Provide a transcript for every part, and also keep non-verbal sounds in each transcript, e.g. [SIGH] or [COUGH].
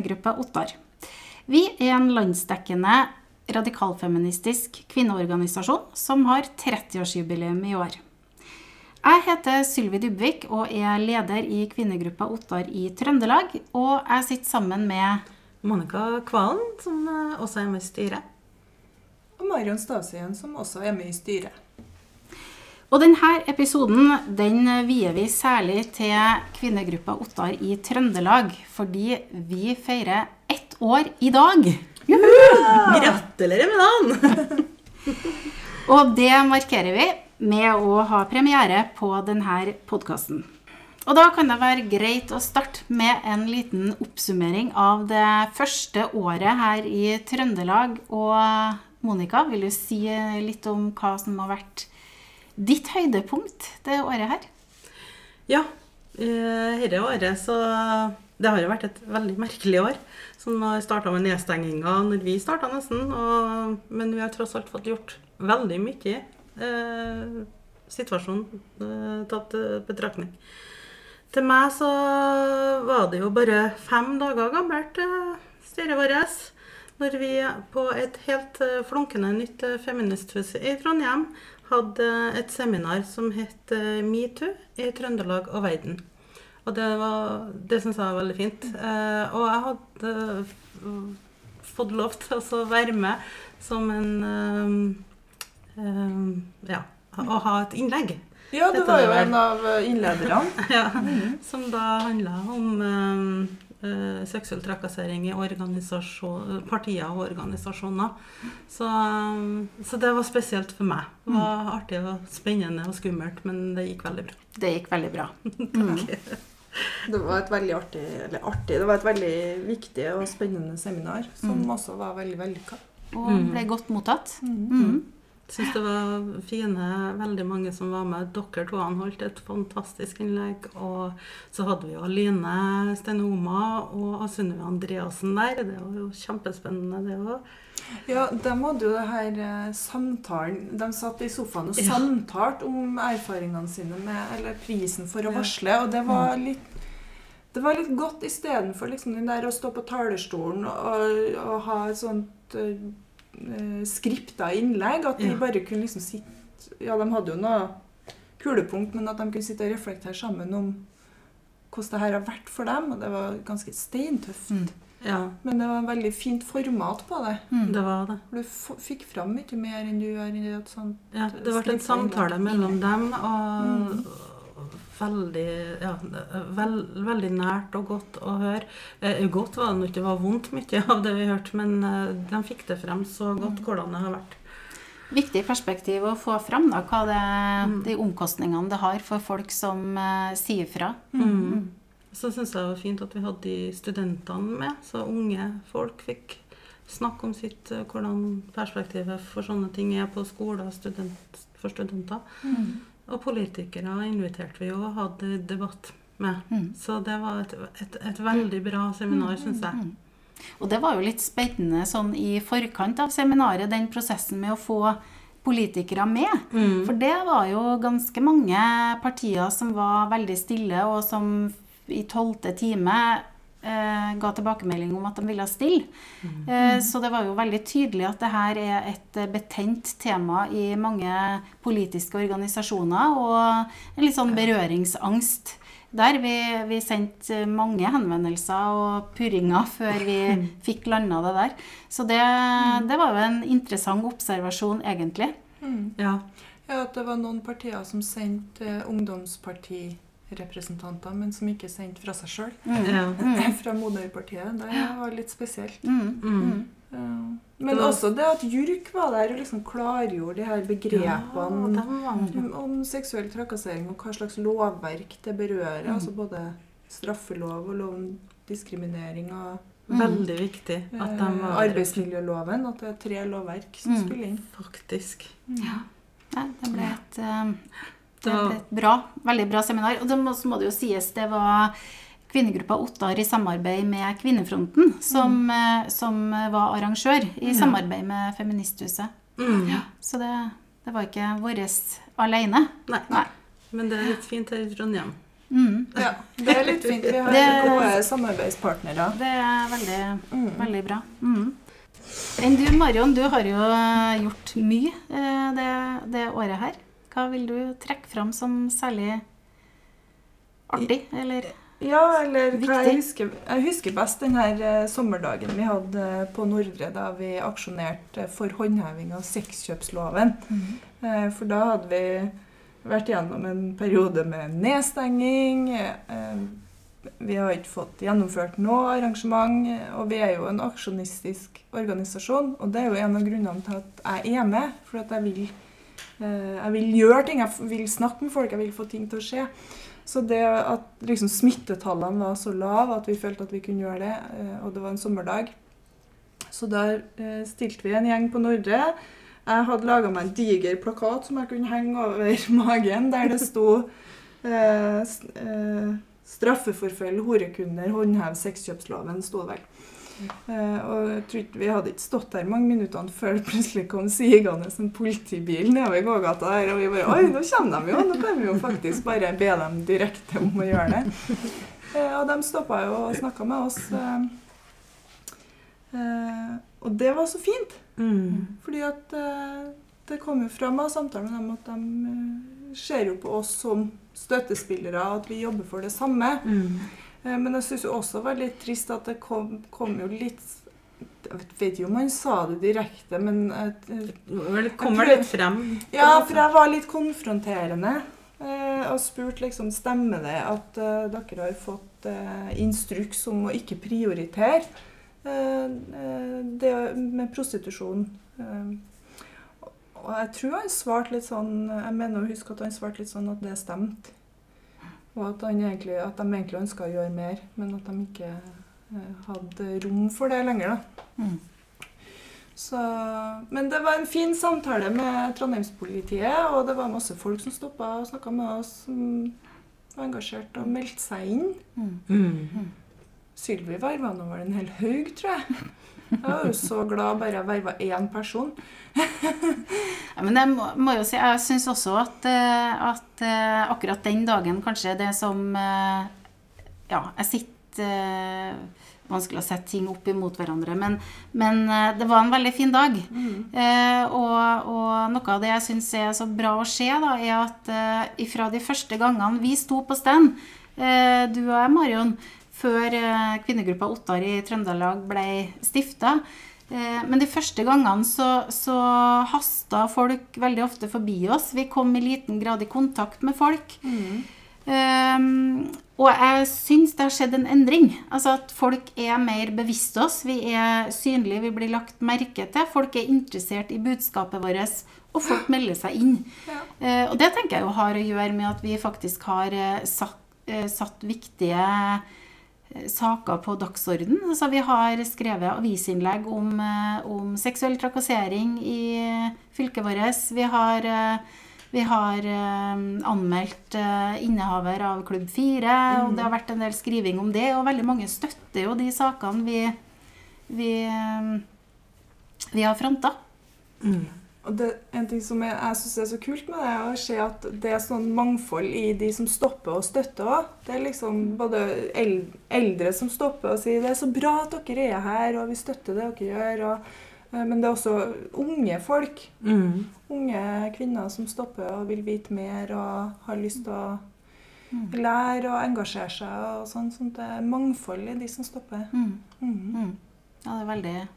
kvinnegruppa Ottar. Vi er en landsdekkende radikalfeministisk kvinneorganisasjon som har 30-årsjubileum i år. Jeg heter Sylvi Dybvik og er leder i kvinnegruppa Ottar i Trøndelag. Og jeg sitter sammen med Monica Kvalen, som eh, også er med i styret. Og Marion Stavsøyen, som også er med i styret. Og denne episoden den vier vi særlig til kvinnegruppa Ottar i Trøndelag, fordi vi feirer ett år i dag. Gratulerer med dagen! [LAUGHS] Og det markerer vi med å ha premiere på denne podkasten. Og da kan det være greit å starte med en liten oppsummering av det første året her i Trøndelag. Og Monica, vil du si litt om hva som har vært ditt høydepunkt det året her? Ja, eh, dette året så Det har jo vært et veldig merkelig år. Som har starta med nedstenginga når vi starta nesten. Og, men vi har tross alt fått gjort veldig mye. Eh, situasjonen eh, tatt eh, betraktning. Til meg så var det jo bare fem dager gammelt, eh, styret vårt. Når vi på et helt eh, flunkende nytt feministhus i Trondheim hadde et seminar som het eh, Metoo i Trøndelag og verden. Og det, var, det syns jeg var veldig fint. Eh, og jeg hadde fått lov til å være med som en eh, Ja, å ha et innlegg. Ja, du var jo en av innlederne. [LAUGHS] Ja, Som da handla om eh, seksuell trakassering i partier og organisasjoner. Så, eh, så det var spesielt for meg. Det var artig og spennende og skummelt, men det gikk veldig bra. Det gikk veldig bra. [LAUGHS] Mm. Det var et veldig artig, eller artig, det var et veldig viktig og spennende seminar, som Mm. også var veldig vellykka. Og Mm. ble godt mottatt. Mm. Mm. Syns det var fine, veldig mange som var med. Dere to han holdt et fantastisk innlegg. Og så hadde vi jo Aline Stenoma og Sunniva Andreassen der. Det var jo kjempespennende, det òg. Ja, de hadde jo det her eh, samtalen De satt i sofaen og Ja. samtalte om erfaringene sine med Eller prisen for å varsle, og det var litt det var litt godt istedenfor liksom den der å stå på talerstolen og, og ha et sånt uh, skripta innlegg. At de bare kunne liksom sitte Ja, de hadde jo noe kulepunkt, men at de kunne sitte og reflektere sammen om hvordan det her har vært for dem. Og det var ganske steintøft. Mm. Ja, Men det var en veldig fint format på det. Mm. det var det. Du f fikk fram mye mer enn du gjør i et sånt Ja, det ble en samtale mellom dem, og Mm. Veldig, ja, veld, veldig nært og godt å høre. Eh, godt var det ikke, det var vondt mye av det vi hørte, men eh, de fikk det frem så Mm. godt hvordan det har vært. Viktig perspektiv å få fram da, hva det, Mm. de omkostningene det har for folk som eh, sier fra. Mm. Så syns jeg det var fint at vi hadde de studentene med, så unge folk fikk snakke om sitt, eh, hvordan perspektivet for sånne ting er på skole student, for studenter. Mm. Og politikere inviterte vi jo og hadde debatt med. Mm. Så det var et, et, et veldig bra seminar, syns jeg. Mm. Og det var jo litt spennende sånn i forkant av seminaret, den prosessen med å få politikere med. Mm. For det var jo ganske mange partier som var veldig stille, og som i tolvte time ga tilbakemelding om at de ville stille. Mm. så det var jo veldig tydelig at det her er et eh, betent tema i mange politiske organisasjoner, og en litt sånn berøringsangst. Der vi, vi sendte mange henvendelser og purringer [LAUGHS] før vi [LAUGHS] fikk landa det der. Så det, det var jo en interessant observasjon, egentlig. Mm. Ja. Ja, at det var noen partier som sendte eh, ungdomspartirepresentanter, men som ikke sendte fra seg sjøl. Mm. Mm. [LAUGHS] Fra moderpartiet. Det var litt spesielt. Mm. Mm. Ja. Men Det var- også det at JURK var der og liksom klargjorde de her begrepene ja, om, om seksuell trakassering og hva slags lovverk det berører. Mm. Altså både straffelov og lov om diskriminering og Mm. Veldig viktig at de eh, var arbeidsmiljøloven. At det er tre lovverk som Mm. spiller inn. Faktisk. Ja. ja. det ble et, eh, det ble et bra, veldig bra seminar. Og så må det jo sies, det var kvinnegruppa Ottar i samarbeid med Kvinnefronten som, mm. som var arrangør, i Ja. samarbeid med Feministhuset. Mm. Så det, det var ikke vårt alene. Nei. Nei. Men det er litt fint her i Trondheim. Mm. Ja, det er litt fint. Vi har Det- gode samarbeidspartnere. Det er veldig, Mm. veldig bra. Mm. Enn du, Marion, du har jo gjort mye eh, det, det året her. Hva vil du trekke fram som særlig artig, eller Ja, eller hva jeg husker, jeg husker best den her eh, sommerdagen vi hadde eh, på Nordre, da vi aksjonerte for håndheving av sexkjøpsloven. Eh, For da hadde vi vært gjennom en periode med nedstenging. Vi har ikke fått gjennomført noe arrangement, og vi er jo en aksjonistisk organisasjon. Og det er jo en av grunnene til at jeg er med, for at jeg vil, jeg vil gjøre ting, jeg vil snakke med folk, jeg vil få ting til å skje. Så det at liksom smittetallene var så lave at vi følte at vi kunne gjøre det, eh, og det var en sommerdag, så der eh, stilte vi en gjeng på Nordre. Jeg hadde laga meg en diger plakat som jeg kunne henge over [LAUGHS] magen, der det sto eh, eh, 'Straffeforfølg horekunder, håndhev sexkjøpsloven', sto det vel. Eh, og jeg tror ikke Vi hadde ikke stått der mange minuttene før det plutselig kom sigende en politibil nedover gågata der, og vi bare Oi, nå kommer de jo! Nå kan vi jo faktisk bare be dem direkte om å gjøre det. Eh, og de stoppa jo og snakka med oss. Eh, og det var så fint. Mm. Fordi at det kom jo fram av samtalen med dem at de ser jo på oss som støttespillere, at vi jobber for det samme. Mm. Eh, men jeg syns også det var litt trist at det kom, kom jo litt Jeg vet ikke om han sa det direkte, men Vel, kommer litt frem. Ja, for jeg var litt konfronterende. eh, Og spurte liksom stemmer det at eh, dere har fått instruks om å ikke prioritere det med prostitusjon. Og jeg tror han svarte litt sånn Jeg mener å huske at han svarte litt sånn at det stemte. Og at, han egentlig, at de egentlig ønska å gjøre mer, men at de ikke eh, hadde rom for det lenger. da. Mm. Så, men det var en fin samtale med Trondheimspolitiet, og det var masse folk som stoppa og snakka med oss, som var engasjert og meldte seg inn. Mm. Mm. Sylvi verva nå vel en hel haug, tror jeg. [LAUGHS] Jeg var jo så glad bare jeg verva én person. [LAUGHS] Ja, men jeg må, må jo si, jeg syns også at, eh, at eh, akkurat den dagen kanskje det som eh, Ja, jeg sitter Vanskelig å sette ting opp imot hverandre, men, men det var en veldig fin dag. Eh, og, og noe av det jeg syns er så bra å se, da, er at eh, ifra de første gangene vi sto på stand, eh, du og jeg, Marion, før eh, kvinnegruppa Ottar i Trøndelag ble stifta, Eh, Men de første gangene så, så hasta folk veldig ofte forbi oss. Vi kom i liten grad i kontakt med folk. Um, og jeg syns det har skjedd en endring. Altså at folk er mer bevisst oss. Vi er synlige, vi blir lagt merke til. Folk er interessert i budskapet vårt, og folk melder seg inn. Ja. Uh, og det tenker jeg jo har å gjøre med at vi faktisk har uh, satt, uh, satt viktige saker på dagsorden. Altså, vi har skrevet avisinnlegg om, eh, om seksuell trakassering i eh, fylket vårt. Vi har, eh, vi har eh, anmeldt eh, innehaver av Klubb 4, og det har vært en del skriving om det. Og veldig mange støtter jo de sakene vi, vi, eh, vi har fronta. Mm. Og det, en ting som jeg, jeg syns er så kult med det, er å se at det er sånn mangfold i de som stopper og støtter òg. Det er liksom både eldre som stopper og sier 'det er så bra at dere er her', og 'vi støtter det dere gjør'. Og, eh, men det er også unge folk. Mm. Unge kvinner som stopper og vil vite mer og har lyst til å Mm. lære og engasjere seg. og sånn, sånn Det er mangfold i de som stopper. Mm. Mhm. Mm. Ja, det er veldig,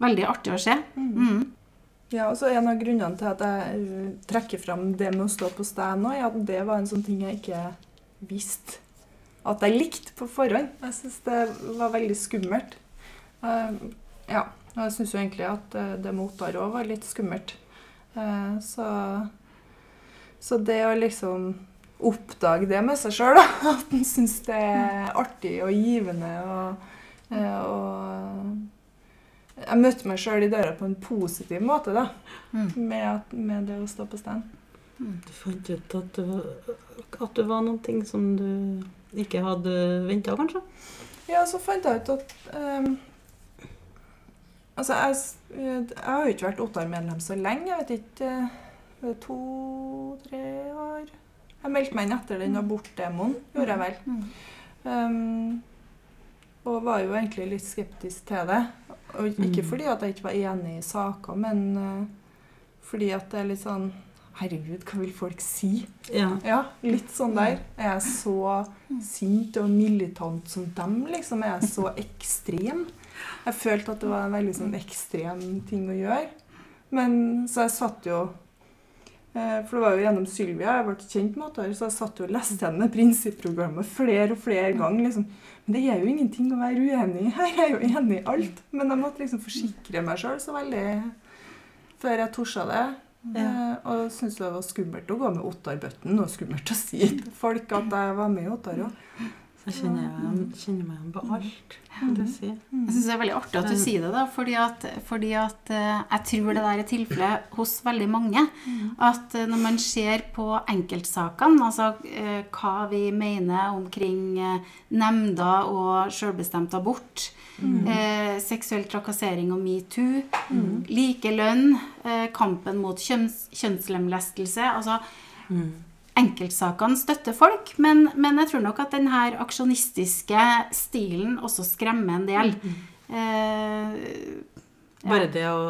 veldig artig å se. Mhm. Mm. Ja, og så En av grunnene til at jeg uh, trekker fram det med å stå på stand nå, er at det var en sånn ting jeg ikke visste at jeg likte på forhånd. Jeg syns det var veldig skummelt. Uh, ja, og jeg syns jo egentlig at uh, det med Ottar òg var litt skummelt. Uh, så, så det å liksom oppdage det med seg sjøl, [LAUGHS] at en syns det er artig og givende og, uh, og jeg møtte meg sjøl i døra på en positiv måte, da. Mm. Med, at, med det å stå på stand. Du fant ut at det var, at det var noe som du ikke hadde venta, kanskje? Ja, så fant jeg ut at um, Altså, jeg, jeg har jo ikke vært Ottar-medlem så lenge. Jeg vet ikke eh, To-tre år. Jeg meldte meg inn etter den abortdemoen, gjorde jeg vel. Mm. Um, og var jo egentlig litt skeptisk til det. Og ikke Mm. fordi at jeg ikke var enig i saker, men uh, fordi at det er litt sånn Herregud, hva vil folk si? Ja. Ja, litt sånn der. Er jeg så sint og militant som dem, liksom? Er jeg så [LAUGHS] ekstrem? Jeg følte at det var en veldig sånn ekstrem ting å gjøre. Men så jeg satt jo For det var jo gjennom Sylvia jeg ble kjent med henne, så jeg satt jo og leste henne prinsipprogrammet flere og flere ganger. liksom. Men det er jo ingenting å være uenig i her. [LAUGHS] Jeg er jo enig i alt. Men jeg måtte liksom forsikre meg sjøl så veldig før jeg torde det. Ja. Eh, og syntes det var skummelt å gå med Ottar-bøtten og skummelt å si til folk at jeg var med i Ottar òg. Jeg kjenner, jeg kjenner meg igjen på alt du sier. Jeg syns det er veldig artig at du sier det, da, fordi at, fordi at eh, jeg tror det der er tilfellet hos veldig mange. At eh, når man ser på enkeltsakene, altså eh, hva vi mener omkring nemnda nemnder og selvbestemt abort, eh, seksuell trakassering og metoo, likelønn, eh, kampen mot kjønns, kjønnslemlestelse altså Mm. Enkeltsakene støtter folk, men, men jeg tror nok at denne aksjonistiske stilen også skremmer en del. Eh, ja. Bare det å,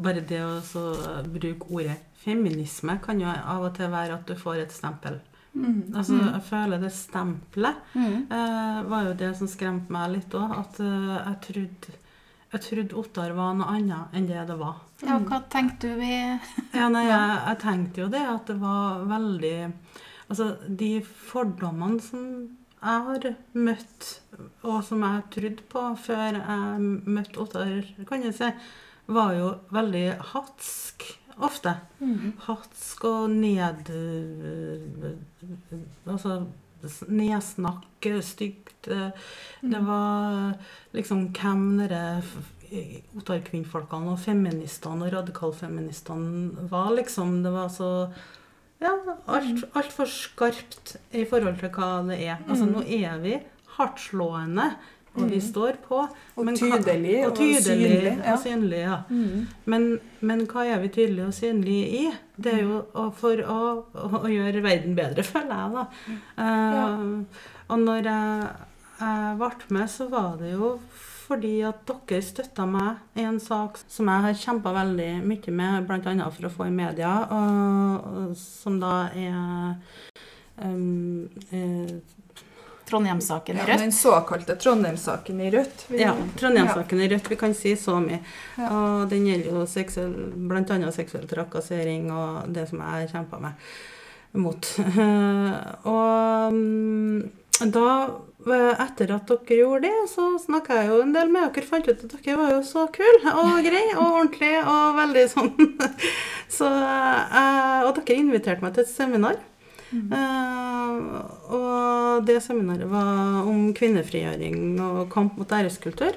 bare det å så bruke ordet feminisme kan jo av og til være at du får et stempel. Altså, jeg føler det stempelet Mm. eh, var jo det som skremte meg litt òg. At eh, jeg trodde jeg trodde Ottar var noe annet enn det det var. ja, hva tenkte du vi [LAUGHS] Ja, nei, jeg, jeg tenkte jo det, at det var veldig Altså, de fordommene som jeg har møtt, og som jeg trodde på før jeg møtte Ottar, kan jeg si, var jo veldig hatsk ofte. Hatsk og ned... Altså nedsnakke stygt. Det var liksom hvem dere Ottar-kvinnfolkene og feministene og radikalfeministene var, liksom. Det var så ja, alt, altfor skarpt i forhold til hva det er. Altså, nå er vi hardtslående, og vi står på. Og men tydelig og tydelig synlig, ja. og synlig, ja. Mm. Men, men hva er vi tydelige og synlige i? Det er jo for å, å, gjøre verden bedre, [LAUGHS] føler jeg, da. Eh, Og når jeg, jeg ble med, så var det jo fordi at dere støtta meg i en sak som jeg har kjempa veldig mye med, bl.a. for å få i media, og, og som da er um, eh, i Rødt. Ja, den såkalte Trondheim-saken i Rødt. Vi- Ja, Trondheimssaken i Rødt. Vi kan si så mye. Ja. Og den gjelder jo seksuell, annet seksuell trakassering og det som jeg kjempa meg mot. [LAUGHS] og mm, da, eh, etter at dere gjorde det, så snakka jeg jo en del med dere. Fant ut at dere var jo så kule og greie og ordentlige og veldig sånn. [LAUGHS] så, eh, og dere inviterte meg til et seminar. Eh, og det seminaret var om kvinnefrigjøring og kamp mot æreskultur.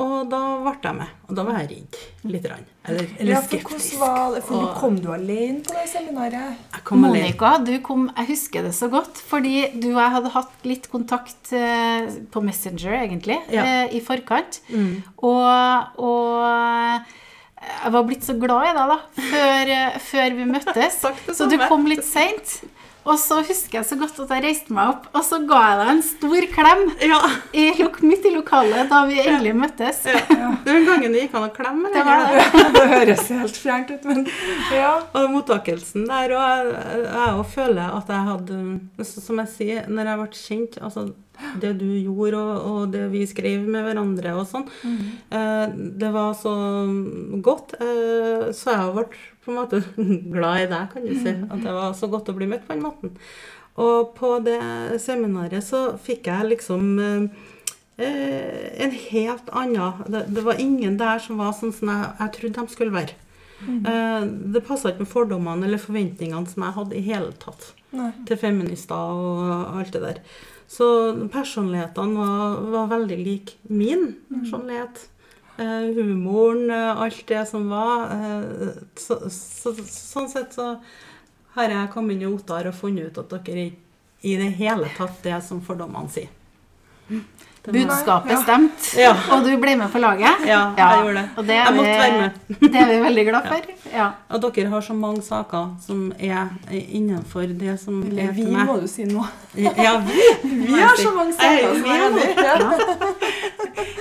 Og da ble jeg med. Og da var jeg redd. Litt. Rann. Eller, eller Ja, for skeptisk. var? For Og- Kom du alene på det seminaret? Jeg kom alene. Monica, du kom, jeg husker det så godt, fordi du og jeg hadde hatt litt kontakt eh, på Messenger, egentlig, Ja. eh, i forkant. Mm. Og, og jeg var blitt så glad i deg da, før, eh, før vi møttes. [LAUGHS] Så du kom litt seint. Og så husker jeg så godt at jeg reiste meg opp, og så ga jeg deg en stor klem Ja. i, lok- midt i lokalet da vi endelig møttes. Det var Den gangen det gikk an å klemme. Det det. det. det høres helt fjernt ut, men ja. Og mottakelsen der, og jeg, jeg også føler at jeg hadde Som jeg sier, når jeg ble kjent altså Det du gjorde, og, og det vi skrev med hverandre og sånn, eh, det var så godt. Eh, så jeg ble på en måte [LAUGHS] glad i deg, kan du si. At det var så godt å bli møtt på den måten. Og på det seminaret så fikk jeg liksom eh, eh, en helt annen det, det var ingen der som var sånn som jeg, jeg trodde de skulle være. Eh, det passa ikke med fordommene eller forventningene som jeg hadde i hele tatt Nei. til feminister og alt det der. Så personlighetene var, var veldig lik min personlighet. Eh, humoren, eh, alt det som var. Eh, så, så, sånn sett så har jeg kommet inn i Ottar og funnet ut at dere er i det hele tatt det som fordommene sier. Må- Budskapet Ja. stemte, Ja. og du ble med på laget. Ja, Ja, jeg gjorde det. Og det er, Jeg måtte være med. vi, [LAUGHS] det er vi veldig glad for. Ja. Og dere har så mange saker som er innenfor det som Eller er vi, til meg. må jo si noe. Ja, vi. [LAUGHS] Vi har så mange Jeg vi saker som er enig. [LAUGHS]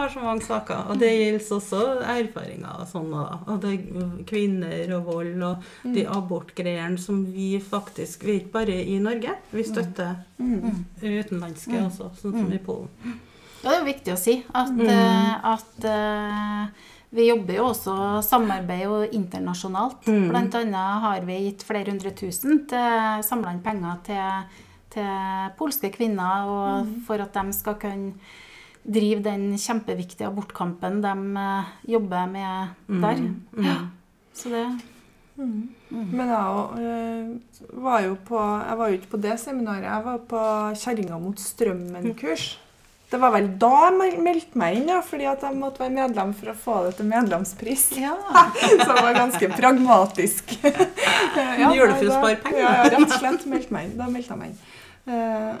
har så mange saker, og det gjelder også erfaringer og sånn. Og det er kvinner og vold og de abortgreiene som vi faktisk Vi er ikke bare i Norge, vi støtter Mm. utenlandske også, sånn som i Polen. Ja, det er jo viktig å si at, Mm. eh, at eh, vi jobber jo også samarbeid jo internasjonalt. Mm. Blant annet har vi gitt flere hundre tusen til samla inn penger til, til polske kvinner og Mm. for at de skal kunne drive den kjempeviktige abortkampen de eh, jobber med der. Mm. Ja. Så det Mm. Men jeg eh, var jo på Jeg var jo ikke på det seminaret. Jeg var på Kjerringa mot strømmen-kurs. Det var vel da jeg meldte meg inn, ja, fordi at jeg måtte være medlem for å få det til medlemspris. Ja. [LAUGHS] Så det var ganske pragmatisk. Du gjør det for å spare penger. Ja, ja, rett og slett meldte meg inn. Da meldte jeg meg inn.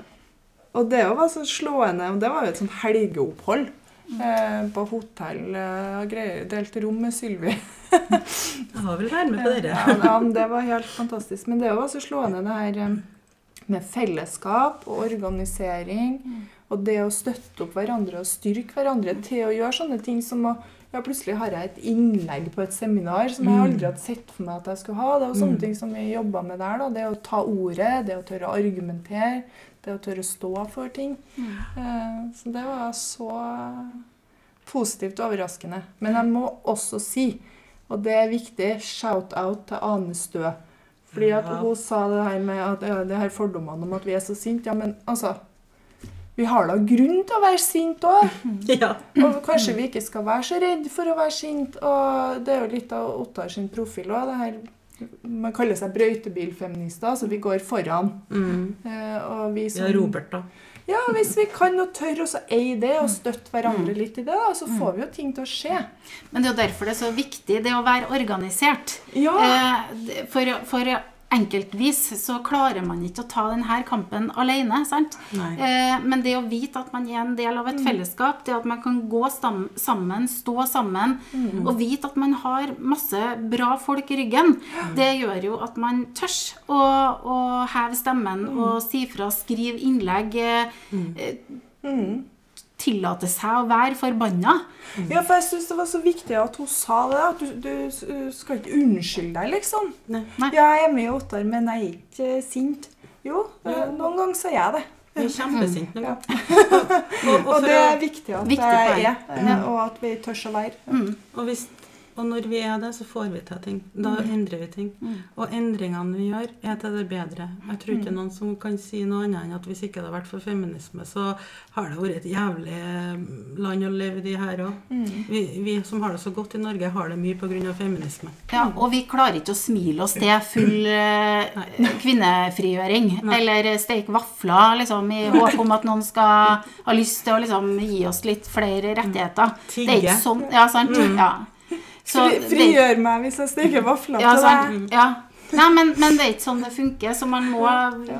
Eh, og det var så slående. og Det var jo et sånt helgeopphold. Eh, på hotell eh, og greier. Delte rom med Sylvi. [LAUGHS] Jeg har vel vært med på dere. Ja, ja, men det var helt fantastisk. Men det var så slående det her eh, med fellesskap og organisering. Og det å støtte opp hverandre og styrke hverandre til å gjøre sånne ting som å ja, Plutselig har jeg et innlegg på et seminar som jeg Mm. aldri hadde sett for meg at jeg skulle ha. Det er jo sånne Mm. ting som vi jobba med der. da, Det å ta ordet, det å tørre å argumentere, det å tørre å stå for ting. Eh, Så det var så positivt og overraskende. Men jeg må også si, og det er viktig, shout-out til Ane Stø. Fordi at hun sa det her med at, ja, det her fordommene om at vi er så sinte. Ja, men altså Vi har da grunn til å være sinte òg. [LAUGHS] Ja. Og kanskje vi ikke skal være så redd for å være sinte. Og det er jo litt av Ottar sin profil òg. Det her Man kaller seg brøytebilfeminister, så vi går foran. Mm. Eh, og vi som ja, Robert, da. ja, hvis vi kan og tør å eie det, og støtte hverandre litt i det, da, så får vi jo ting til å skje. Men det er jo derfor det er så viktig det å være organisert. Ja. Eh, For, for enkeltvis så klarer man ikke å ta denne kampen alene. sant? Eh, Men det å vite at man er en del av et fellesskap, det at man kan gå sammen, stå sammen, og vite at man har masse bra folk i ryggen, det gjør jo at man tør å, å heve stemmen og si fra, skrive innlegg, eh, eh, Mm. Tillate seg å være forbanna. Ja, for jeg syns det var så viktig at hun sa det. At du, du skal ikke unnskylde deg, liksom. Nei. Nei. Ja, jeg er med i Ottar, men jeg er ikke sint. Jo, eh, noen ganger så er jeg det. Vi er kjempesinte noen Ja. ganger. [LAUGHS] Og, og, Og det er viktig at Viktig jeg er, og at vi tør å være. Mm. Og, hvis, og når vi er det, så får vi til ting. Da endrer vi ting. Mm. Og endringene vi gjør, er til det bedre. Jeg tror Mm. ikke noen som kan si noe annet enn at hvis ikke det hadde vært for feminisme, så har det vært et jævlig eh, land å leve i her òg. Mm. Vi, vi som har det så godt i Norge, har det mye pga. feminisme. Ja, og vi klarer ikke å smile oss til full [LAUGHS] eh, kvinnefrigjøring. Nei. Eller steke vafler liksom, i håp om at noen skal ha lyst til å liksom, gi oss litt flere rettigheter. Det er ikke sånn. Ja, sant? Ja. Så frigjør det- meg hvis jeg steker vafler Ja, til deg. Ja. Nei, men, men det er ikke sånn det funker. Så man må,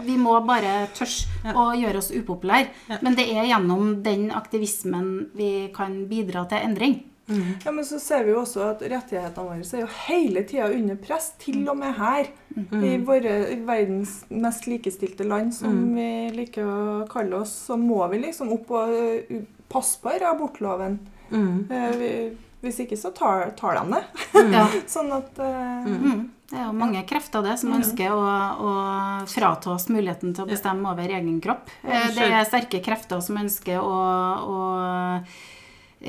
vi må bare tørre Ja. å gjøre oss upopulære. Ja. Men det er gjennom den aktivismen vi kan bidra til endring. Mm. Ja, men så ser vi jo også at rettighetene våre er jo hele tida under press, til og med her. I våre i verdens mest likestilte land, som Mm. vi liker å kalle oss, så må vi liksom opp og uh, passe på abortloven. Mm. Eh, vi, hvis ikke så tar, tar de det. Ja. [LAUGHS] Sånn at uh... Mm. Det er jo mange krefter det som ønsker å, å frata oss muligheten til å bestemme over egen kropp. Eh, Det er sterke krefter som ønsker å, å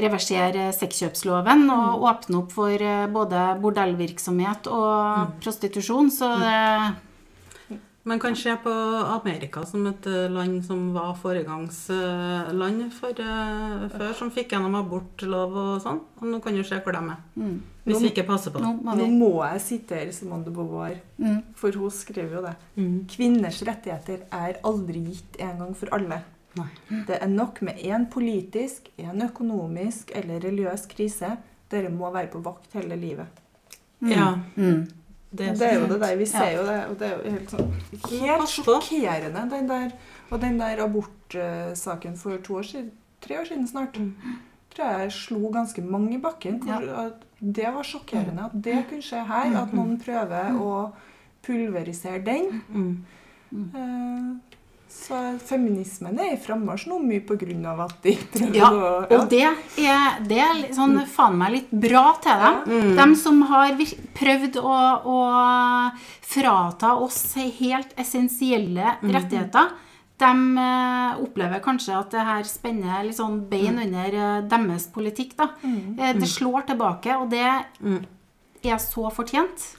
reversere sexkjøpsloven og åpne opp for eh, både bordellvirksomhet og prostitusjon. Så det Man kan se på Amerika som et eh, land som var foregangsland for, uh, før, som fikk gjennom abortlov og sånn. Og nå kan du se hvor de er. mm, Hvis vi ikke passer på Nå det. må Nå må jeg sitere Simone de Beauvoir, mm, for hun skrev jo det. Mm. Kvinners rettigheter er aldri gitt en gang for alle. Nei. Det er nok med én politisk, én økonomisk eller religiøs krise. Dere må være på vakt hele livet. Ja. mm. Det Det er jo det der, Vi ser jo det, og det er jo helt sånn Helt sjokkerende. Den der, og den der abortsaken for to år siden, tre år siden snart, tror jeg slo ganske mange i bakken. Hvor, det var sjokkerende at det kunne skje her. At noen prøver å pulverisere den. Mm. Eh, så feminismen er i frammarsj nå mye av at de prøver Ja, å og det er, det er sånn faen meg litt bra til dem. De som har prøvd å, å frata oss helt essensielle rettigheter, de eh, opplever kanskje at det her spenner litt sånn bein under eh, deres politikk. da. Eh, Det slår tilbake, og det er så fortjent.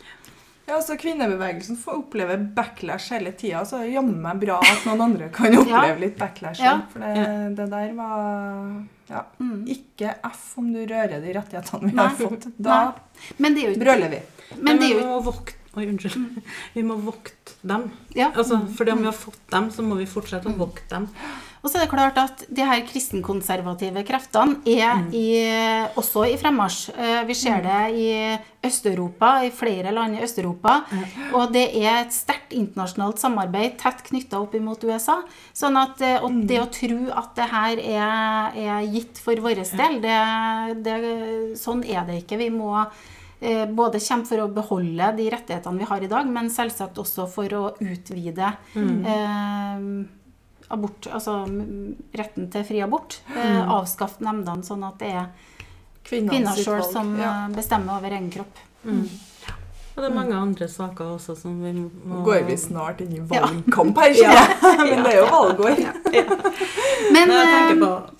Ja, altså Kvinnebevegelsen får oppleve backlash hele tida, så det er jammen meg bra at noen andre kan [LAUGHS] oppleve litt backlash. Ja. For det, det der var ja, Mm. Ikke F om du rører de rettighetene vi Nei. har fått. Da Men det er jo vi. Men det er jo Oi, unnskyld. Vi må vokte dem. ja. Altså, fordi om vi har fått dem, så må vi fortsette å vokte dem. Og så er det klart at de her kristenkonservative kreftene er i, også i fremmarsj. Eh, Vi ser det i Øst-Europa, i flere land i Øst-Europa. Og det er et sterkt internasjonalt samarbeid tett knytta opp imot USA. Sånn at eh, og det å tro at det her er, er gitt for vår del, det, det, sånn er det ikke. Vi må både kjempe for å beholde de rettighetene vi har i dag, men selvsagt også for å utvide eh, abort, altså retten til fri abort. Eh, avskaffe nemndene sånn at det er kvinner sjøl som ja. eh, bestemmer over egen kropp. Og det er mange andre saker også som vi må Nå går vi snart inn i valgkamp her, [LAUGHS] ja. ja. Men det er jo valgår. Men Men jeg eh, tenker på uh, k-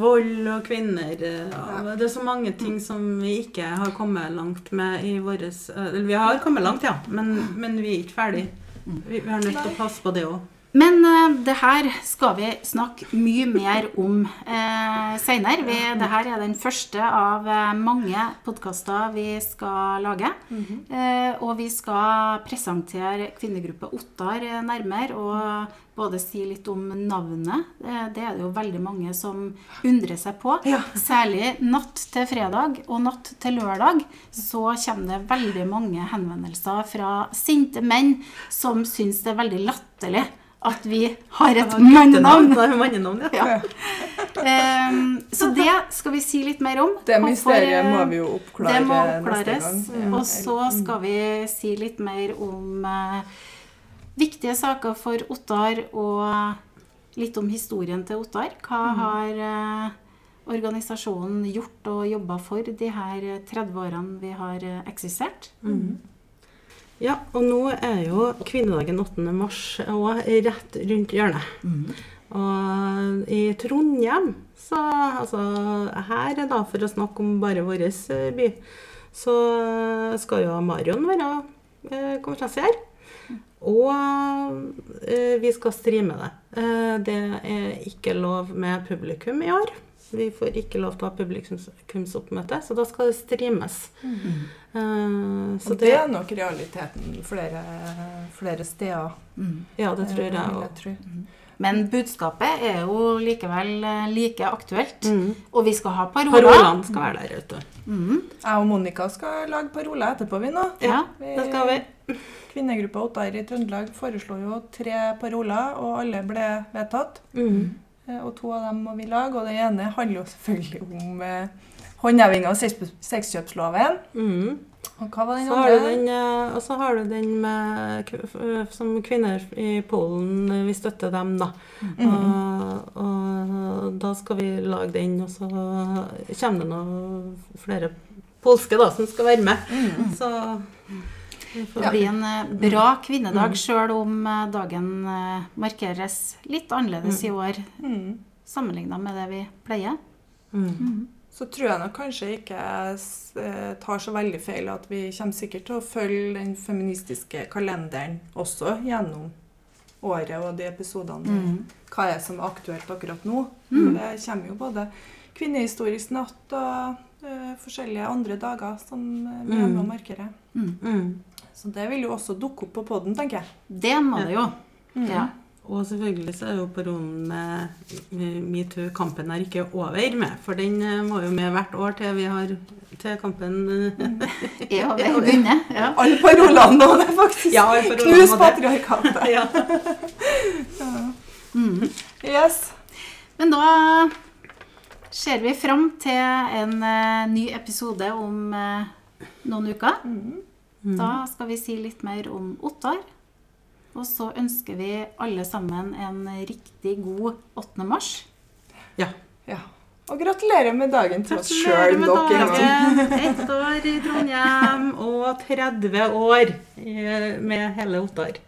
vold og kvinner. uh, ja, Det er så mange ting som vi ikke har kommet langt med i våres uh, Eller vi har kommet langt, ja, men, men vi er ikke ferdig. Vi, vi har nødt til å passe på det òg. Men uh, det her skal vi snakke mye mer om uh, seinere. Det her er den første av eh, mange podkaster vi skal lage. eh, og vi skal presentere kvinnegruppe Ottar eh, nærmere og både si litt om navnet. Uh, det er det jo veldig mange som undrer seg på. Særlig natt til fredag og natt til lørdag så kommer det veldig mange henvendelser fra sinte menn som syns det er veldig latterlig at vi har et mannenavn. Mannenavn, ja. Ja. Um, så det skal vi si litt mer om. Det mysteriet må eh, vi jo oppklare det må neste gang. Og så skal vi si litt mer om uh, viktige saker for Ottar, og litt om historien til Ottar. Hva Mm. har uh, organisasjonen gjort og jobba for de her 30 årene vi har eh, eksistert? Ja, og nå er jo kvinnedagen 8. mars og rett rundt hjørnet. Og i Trondheim, så altså her da, for å snakke om bare vår eh, by, så skal jo Marion være eh, konferansier. Og eh, vi skal streame det. Eh, det er ikke lov med publikum i år. Vi får ikke lov til å ha publikumsoppmøte, så da skal det streames. Eh, så Og det er nok realiteten flere, flere steder. Ja, det tror jeg eh, òg. Men budskapet er jo likevel eh, like aktuelt. Mm. Og vi skal ha paroler. Parolene skal være der, ute. Mhm. Jeg og Monica skal lage paroler etterpå, vi nå. Ja. Det skal vi. [LAUGHS] Kvinnegruppa Ottar i Trøndelag foreslo jo tre paroler, og alle ble vedtatt. Mm. Eh, Og to av dem må vi lage, og det ene handler jo selvfølgelig om håndheving av sex- sexkjøpsloven. Mm. Og hva var den andre? den, eh, og så har du den med som kvinner i Polen. eh, Vi støtter dem, da. Mm. Og, og da skal vi lage den, og så kommer det noen flere polske da, som skal være med. Mm. Så det får Det blir en eh, bra kvinnedag, sjøl om eh, dagen eh, markeres litt annerledes i år Mm. sammenligna med det vi pleier. mm. Så tror jeg nok kanskje ikke jeg eh, tar så veldig feil at vi kommer sikkert til å følge den feministiske kalenderen også gjennom året og de episodene. Mm. Hva er som er aktuelt akkurat nå. Mm. Det kommer jo både kvinnehistorisk natt og uh, forskjellige andre dager som eh, vi er med å Mm. markere. Mm. Mm. Så det vil jo også dukke opp på poden, tenker jeg. Det må det jo. Mm. Ja. Og selvfølgelig så er jo parolen med metoo-kampen er ikke over med, for den eh, må jo med hvert år til vi har til kampen eh, [LAUGHS] Er [LAUGHS] over vel vunnet. Ja. [LAUGHS] Alle parolene nå, det faktisk Ja, Knus patriarkatet! ja. Mm. Yes. Men da ser vi fram til en eh, ny episode om eh, noen uker. Da skal vi si litt mer om Ottar. Og så ønsker vi alle sammen en riktig god 8. mars. Ja. Ja. Og gratulerer med dagen til oss sjøl med nok en gang. dagen. [LAUGHS] Ett år i Trondheim og 30 år med hele Ottar.